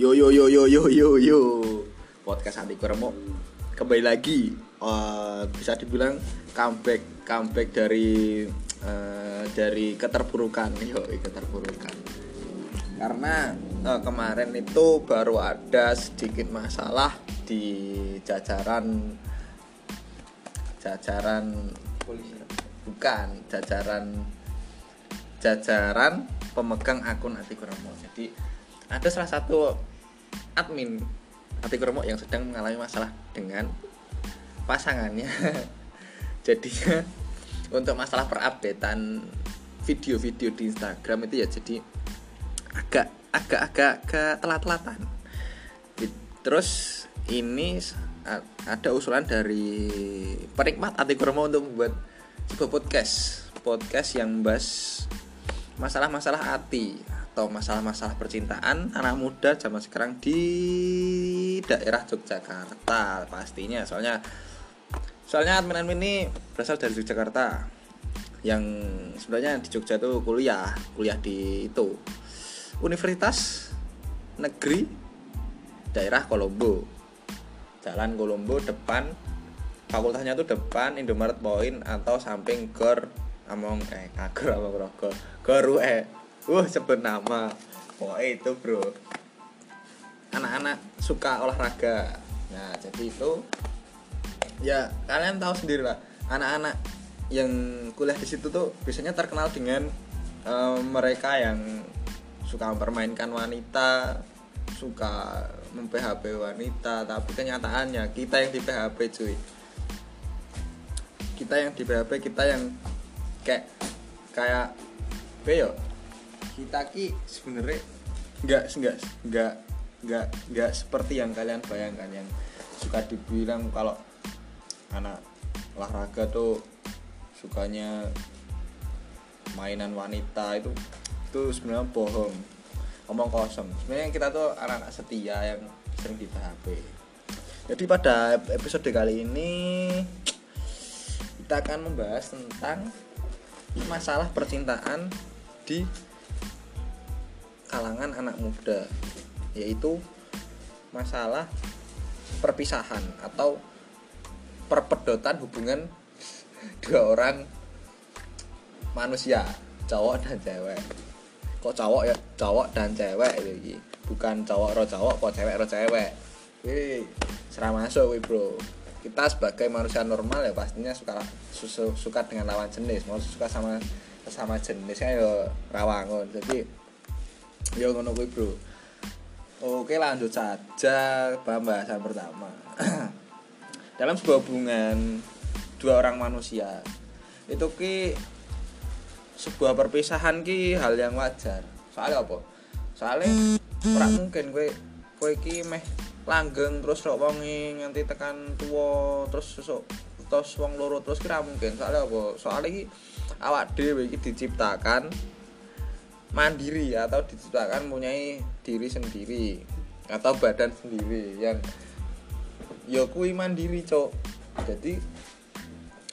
Yo yo yo yo yo yo yo. Podcast anti remuk kembali lagi Eh, bisa dibilang comeback comeback dari eh, dari keterpurukan yo keterpurukan karena eh, kemarin itu baru ada sedikit masalah di jajaran jajaran bukan jajaran jajaran pemegang akun Ati Kuramo. Jadi ada salah satu admin Ati Kuramo yang sedang mengalami masalah dengan pasangannya. Jadinya untuk masalah perupdatean video-video di Instagram itu ya jadi agak agak agak ke telat-telatan. Terus ini ada usulan dari penikmat Ati Kuramo untuk membuat sebuah podcast podcast yang membahas masalah-masalah hati atau masalah-masalah percintaan anak muda zaman sekarang di daerah Yogyakarta pastinya. Soalnya soalnya admin-admin ini berasal dari Yogyakarta yang sebenarnya di Jogja itu kuliah kuliah di itu. Universitas Negeri daerah Kolombo. Jalan Kolombo depan fakultasnya tuh depan Indomaret Point atau samping Gor Among eh Gor Among Rogo Gor UE uh sebut nama. Pokoknya itu bro. Anak-anak suka olahraga. Nah jadi itu ya kalian tahu sendiri lah. Anak-anak yang kuliah di situ tuh biasanya terkenal dengan eh, mereka yang suka mempermainkan wanita suka mem-PHP wanita tapi kenyataannya kita yang di PHP cuy. Kita yang di PHP kita yang kayak kayak ya kita ki sebenarnya nggak nggak nggak nggak nggak seperti yang kalian bayangkan yang suka dibilang kalau anak olahraga tuh sukanya mainan wanita itu itu sebenarnya bohong. Omong kosong. Sebenarnya kita tuh anak-anak setia yang sering di PHP jadi pada episode kali ini kita akan membahas tentang masalah percintaan di kalangan anak muda yaitu masalah perpisahan atau perpedotan hubungan dua orang manusia cowok dan cewek. Kok cowok ya? Cowok dan cewek lagi bukan cowok ro cowok kok cewek ro cewek. Wih, serah masuk wih bro. Kita sebagai manusia normal ya pastinya suka suka dengan lawan jenis. Mau suka sama sama jenisnya ya rawangun. Jadi ya ngono kuwi bro. Oke lanjut saja pembahasan pertama. Dalam sebuah hubungan dua orang manusia itu ki sebuah perpisahan ki hal yang wajar. Soalnya apa? Soalnya ora mungkin kowe kowe ki meh langgeng terus rok wonge nganti tekan tua terus sesuk terus wong loro terus kira mungkin. Soalnya apa? Soalnya ki awak dhewe iki diciptakan mandiri atau diciptakan mempunyai diri sendiri atau badan sendiri yang ya kuwi mandiri cok jadi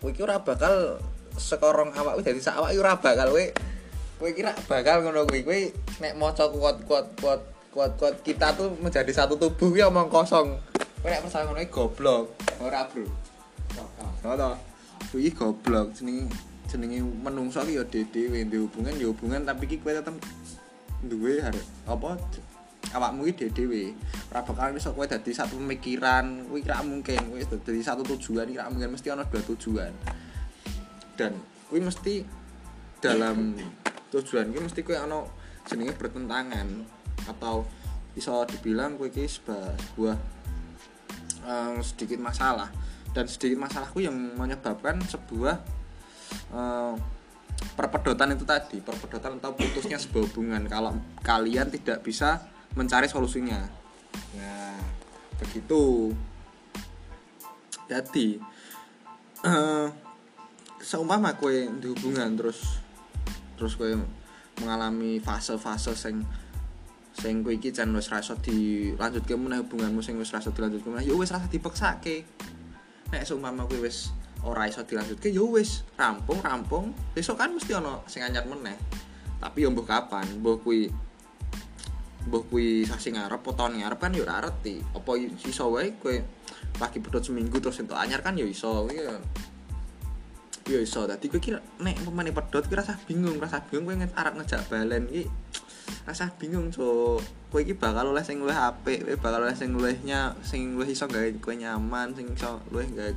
ki ora bakal sekorong awak dadi sak awak ora bakal kowe kowe kira bakal ngono kuwi. Kowe nek maca kuat-kuat kuat kuat-kuat kita tuh menjadi satu tubuh ya omong kosong. Kowe nek percaya ngono goblok. Ora bro. Ora kuwi goblok jenenge jenenge menungso ki ya dhewe duwe hubungan ya hubungan tapi ki kowe tetep duwe har- apa awakmu ki dhewe ora bakal iso kowe dadi satu pemikiran kuwi kira mungkin kowe dadi satu tujuan kira mungkin mesti ana dua tujuan. Dan kuwi mesti dalam tujuan kuwi mesti kowe ana jenenge bertentangan atau iso dibilang kowe seba- sebuah eh, sedikit masalah. Dan sedikit masalahku yang menyebabkan sebuah eh, perpedotan itu tadi perpedotan atau putusnya sebuah hubungan. Kalau kalian tidak bisa mencari solusinya. Nah begitu. Jadi eh, seumpama kue di hubungan terus terus kue mengalami fase-fase sing sing kowe iki jan wis rasa dilanjutke meneh hubunganmu sing wis rasa dilanjutke meneh ya wis rasa dipeksake. Nek seumpama kowe wis ora iso dilanjutke ya wis. Rampung rampung. Besok kan mesti ono sing anyar meneh. Tapi ya mbuh kapan? Mbuh kuwi mbah kuwi sasi ngarep tahun ngarep kan yo ora ngerti apa iso wae kowe lagi pedot seminggu terus entuk anyar kan yo iso kuwi ya yo iso. Dadi kowe kira nek pemain pedot kowe rasa bingung rasa bingung kowe arep ngejak balen iki rasa bingung so kowe iki bakal oleh sing luwih apik kowe bakal oleh sing luwihnya sing luwih iso gawe kowe nyaman sing iso luwih gawe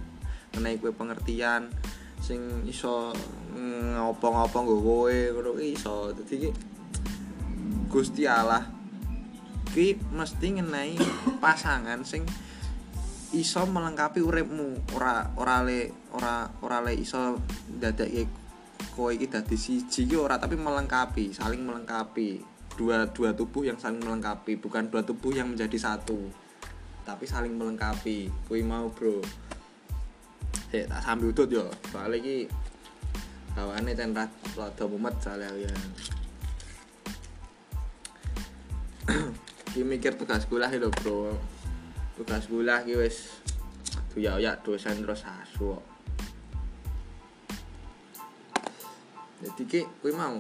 menehi kowe pengertian sing iso ngopo-ngopo nggo kowe ngono iso. Dadi ki Gusti Allah ki mesti ngenai pasangan sing iso melengkapi uripmu. Ora ora le ora ora le iso dadake kowe iki dadi siji ki ora tapi melengkapi saling melengkapi. Dua dua tubuh yang saling melengkapi bukan dua tubuh yang menjadi satu tapi saling melengkapi. Kui mau bro Hei, tak sambil udut yo. Soalnya ki bawaannya ten rada mumet soalnya ya. Ki mikir tugas kuliah lho bro. Tugas kuliah ki wis duya dosen terus asu jadi ki kui mau.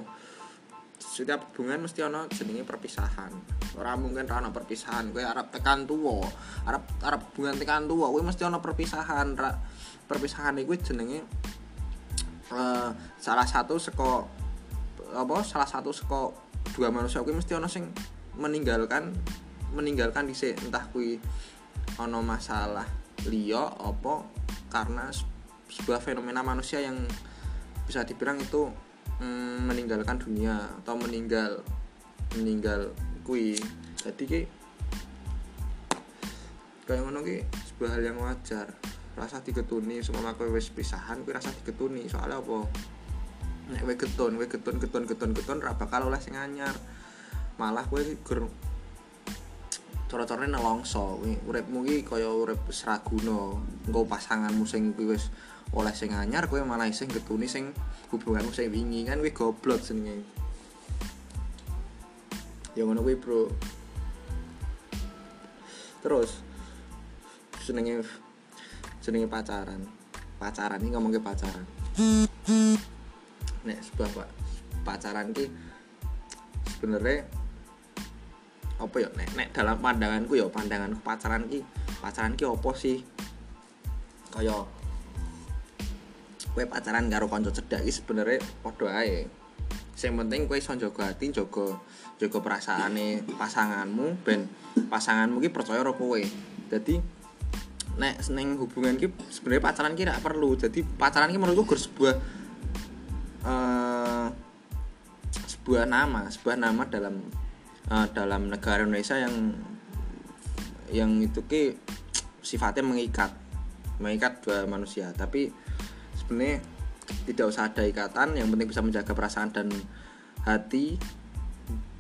Setiap hubungan mesti ono jenenge perpisahan. Ora mungkin ora ono perpisahan. Kowe arep tekan tuwa. Arep arep hubungan tekan tuwa kowe mesti ono perpisahan ra, perpisahan iku jenenge uh, salah satu seko apa salah satu seko dua manusia kuwi mesti ono sing meninggalkan meninggalkan dhisik. Entah kuwi ono masalah liya apa karena sebuah fenomena manusia yang bisa dibilang itu mm, meninggalkan dunia atau meninggal meninggal kui jadi ki kayak ngono sebuah hal yang wajar rasa diketuni semua aku wes pisahan kui rasa diketuni soalnya apa? Nek we getun we getun getun getun getun ra bakal oleh sing anyar. Malah kowe gur cara-carane nelongso. Uripmu ki kaya urip seraguna engko pasanganmu sing kuwi wis oleh sing anyar kowe malah isih getuni sing hubunganmu sing wingi. Kan kuwi goblok jenenge. Ya ngono kuwi bro. Terus jenenge jenenge pacaran. Pacaran ini ngomongke pacaran. Nek sebuah pak pacaran ki sebenarnya apa ya? Nek nek dalam pandanganku ya pandanganku pacaran ki pacaran ki apa sih? Kaya kue pacaran karo konco cedak iki sebenarnya padha ae. Sing penting kue iso jaga ati jaga jaga perasaane pasanganmu ben pasanganmu ki percaya karo dadi nek seneng hubungan ki sebenarnya pacaran ki perlu. Jadi pacaran ki menurutku gur sebuah uh, sebuah nama sebuah nama dalam uh, dalam negara Indonesia yang yang itu ki sifatnya mengikat mengikat dua manusia. Tapi sebenarnya tidak usah ada ikatan yang penting bisa menjaga perasaan dan hati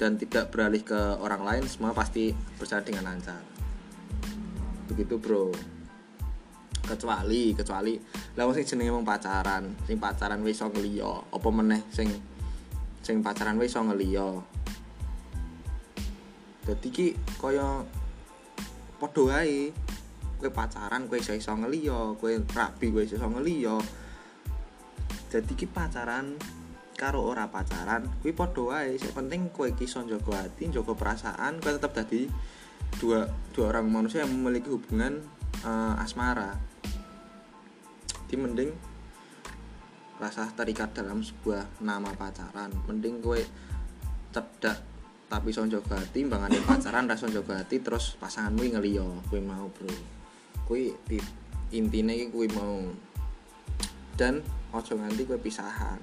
dan tidak beralih ke orang lain semua pasti berjalan dengan lancar. Begitu bro kecuali kecuali. Lah sing jenenge wong pacaran sing pacaran wis iso ngeliya apa meneh sing sing pacaran wis iso ngeliya dadi ki kaya padha wae. Kowe pacaran kowe iso iso ngeliya kowe rabi kowe iso ngeliya jadi ki pacaran karo ora pacaran kuwi padha wae. Sing penting kowe iki iso njaga ati njaga perasaan. Kowe tetap dadi dua dua orang manusia yang memiliki hubungan uh, asmara di mending rasa terikat dalam sebuah nama pacaran. Mending kowe cedak tapi iso njaga ati mbangane pacaran rasa njaga ati terus pasanganmu ngeliyo kowe mau bro. Intine iki kuwi mau. Dan ojo nganti kue pisahan.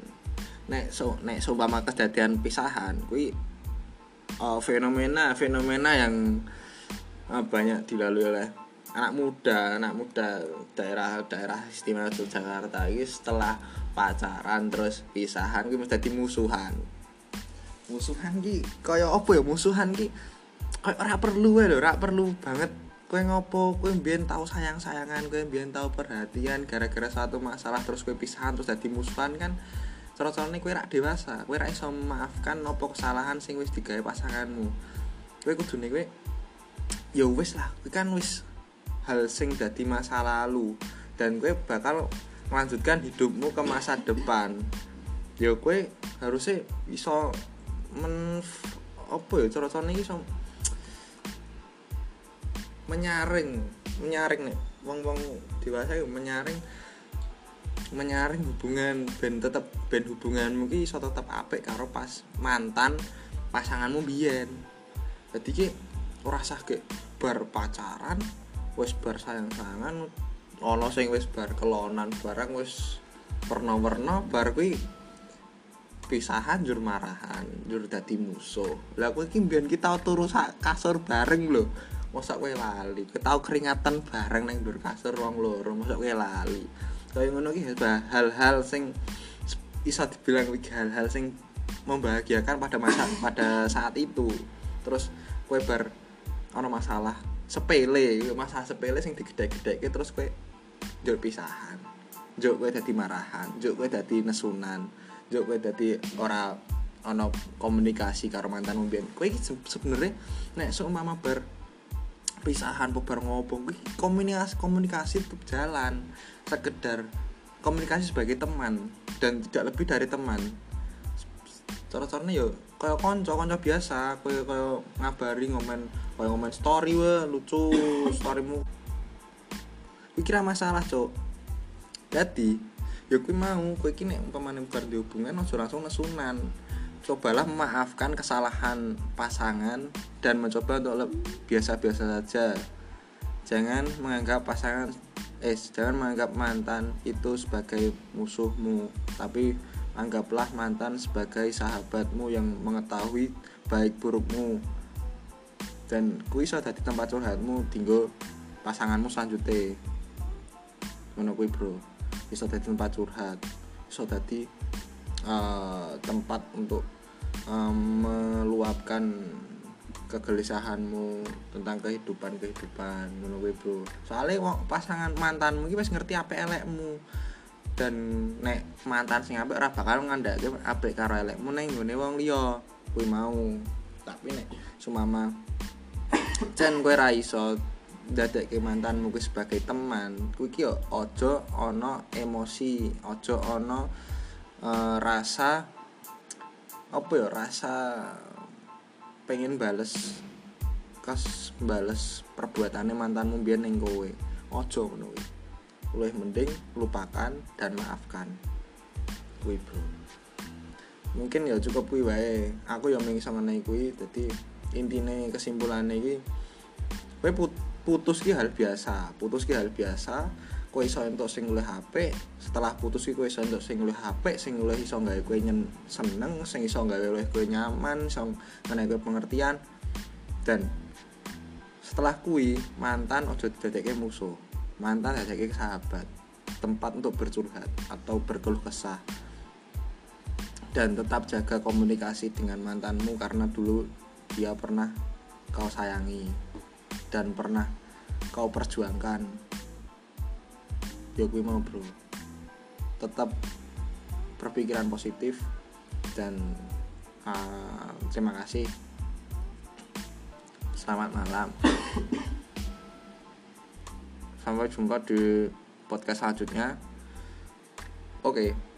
Nek so nek seumpama kejadian pisahan kui uh, fenomena fenomena yang uh, banyak dilalui oleh anak muda anak muda daerah daerah istimewa Yogyakarta ini setelah pacaran terus pisahan kui mesti musuhan. Musuhan ki kaya apa ya? Musuhan ki kaya ora perlu ya lho ora perlu banget. Kue ngopo? Kue biar tahu sayang sayangan kue biar tahu perhatian gara-gara satu masalah terus kue pisahan terus jadi musuhan kan cara carane kue rak dewasa. Kue rak iso memaafkan nopo kesalahan sing wis digawe pasanganmu. Kue nih kue ya wis lah kue kan wis hal sing dadi masa lalu. Dan kue bakal melanjutkan hidupmu ke masa depan. Ya kue harusnya iso men apa ya cara carane iso menyaring menyaring nih wong-wong dewasa itu menyaring menyaring hubungan ben tetep ben hubungan mungkin iso tetep apik karo pas mantan pasanganmu biyen. Jadi ki ora sah ke bar pacaran wis bar sayang-sayangan ono sing wis bar kelonan barang wis perno-perno bar kuwi pisahan jur marahan jur dadi musuh. Lah kowe iki mbiyen kita turu kasur bareng lho. Mosok kowe lali? Ketau keringatan bareng nang dur kasur wong loro mosok kowe lali? Kaya ngono ki hal-hal sing bisa dibilang hal-hal sing membahagiakan pada masa pada saat itu. Terus kue bar ono masalah sepele masalah sepele sing digede-gede terus kue jauh pisahan jauh kue dadi marahan jauh kue dadi nesunan jauh kue dadi ora ono komunikasi karo mantan mbiyen kue sebenarnya nek seumpama bar pisahan bubar ngobong komunikasi komunikasi tetap jalan sekedar komunikasi sebagai teman dan tidak lebih dari teman cara-caranya yo kayak konco konco biasa kayak kayak ngabari ngomen kayak ngomen story we lucu storymu. Kira masalah cok jadi ya kui mau kui kini umpamanya bukan di hubungan langsung nesunan. Cobalah memaafkan kesalahan pasangan dan mencoba untuk biasa-biasa saja. Jangan menganggap pasangan eh jangan menganggap mantan itu sebagai musuhmu tapi anggaplah mantan sebagai sahabatmu yang mengetahui baik burukmu. Dan kui iso di tempat curhatmu tinggal pasanganmu selanjutnya ngono kui bro. Iso di tempat curhat. Iso dadi uh, tempat untuk uh, meluapkan kegelisahanmu tentang kehidupan kehidupan menurut bro. Soalnya pasangan mantanmu ini ngerti apa elekmu dan nek mantan sing apik ora bakal ngandake apik karo elekmu ning nggone wong liya kuwi mau. Tapi nek sumama jan kowe ra iso dadekke mantanmu kuwi sebagai teman kuwi ki aja ana emosi aja ana uh, rasa apa ya rasa pengen bales kas bales perbuatannya mantanmu biar neng kowe. Ojo ngono kuwi mending lupakan dan maafkan. Kuwi bro. Mungkin ya cukup kuwi wae. Aku yang mengisah mengenai kuwi jadi intinya kesimpulannya iki kowe putus ki hal biasa putus ki hal biasa kowe iso entuk sing HP setelah putus kowe iso entuk sing HP sing luwih iso gawe nyen seneng sing iso gawe luwih kowe nyaman iso menehi kowe pengertian. Dan setelah kui mantan ojo didadekke musuh mantan didadekke sahabat. Tempat untuk bercurhat atau berkeluh kesah. Dan tetap jaga komunikasi dengan mantanmu karena dulu dia pernah kau sayangi dan pernah kau perjuangkan. Ya mau bro. Tetap berpikiran positif dan uh, terima kasih. Selamat malam sampai jumpa di podcast selanjutnya oke okay.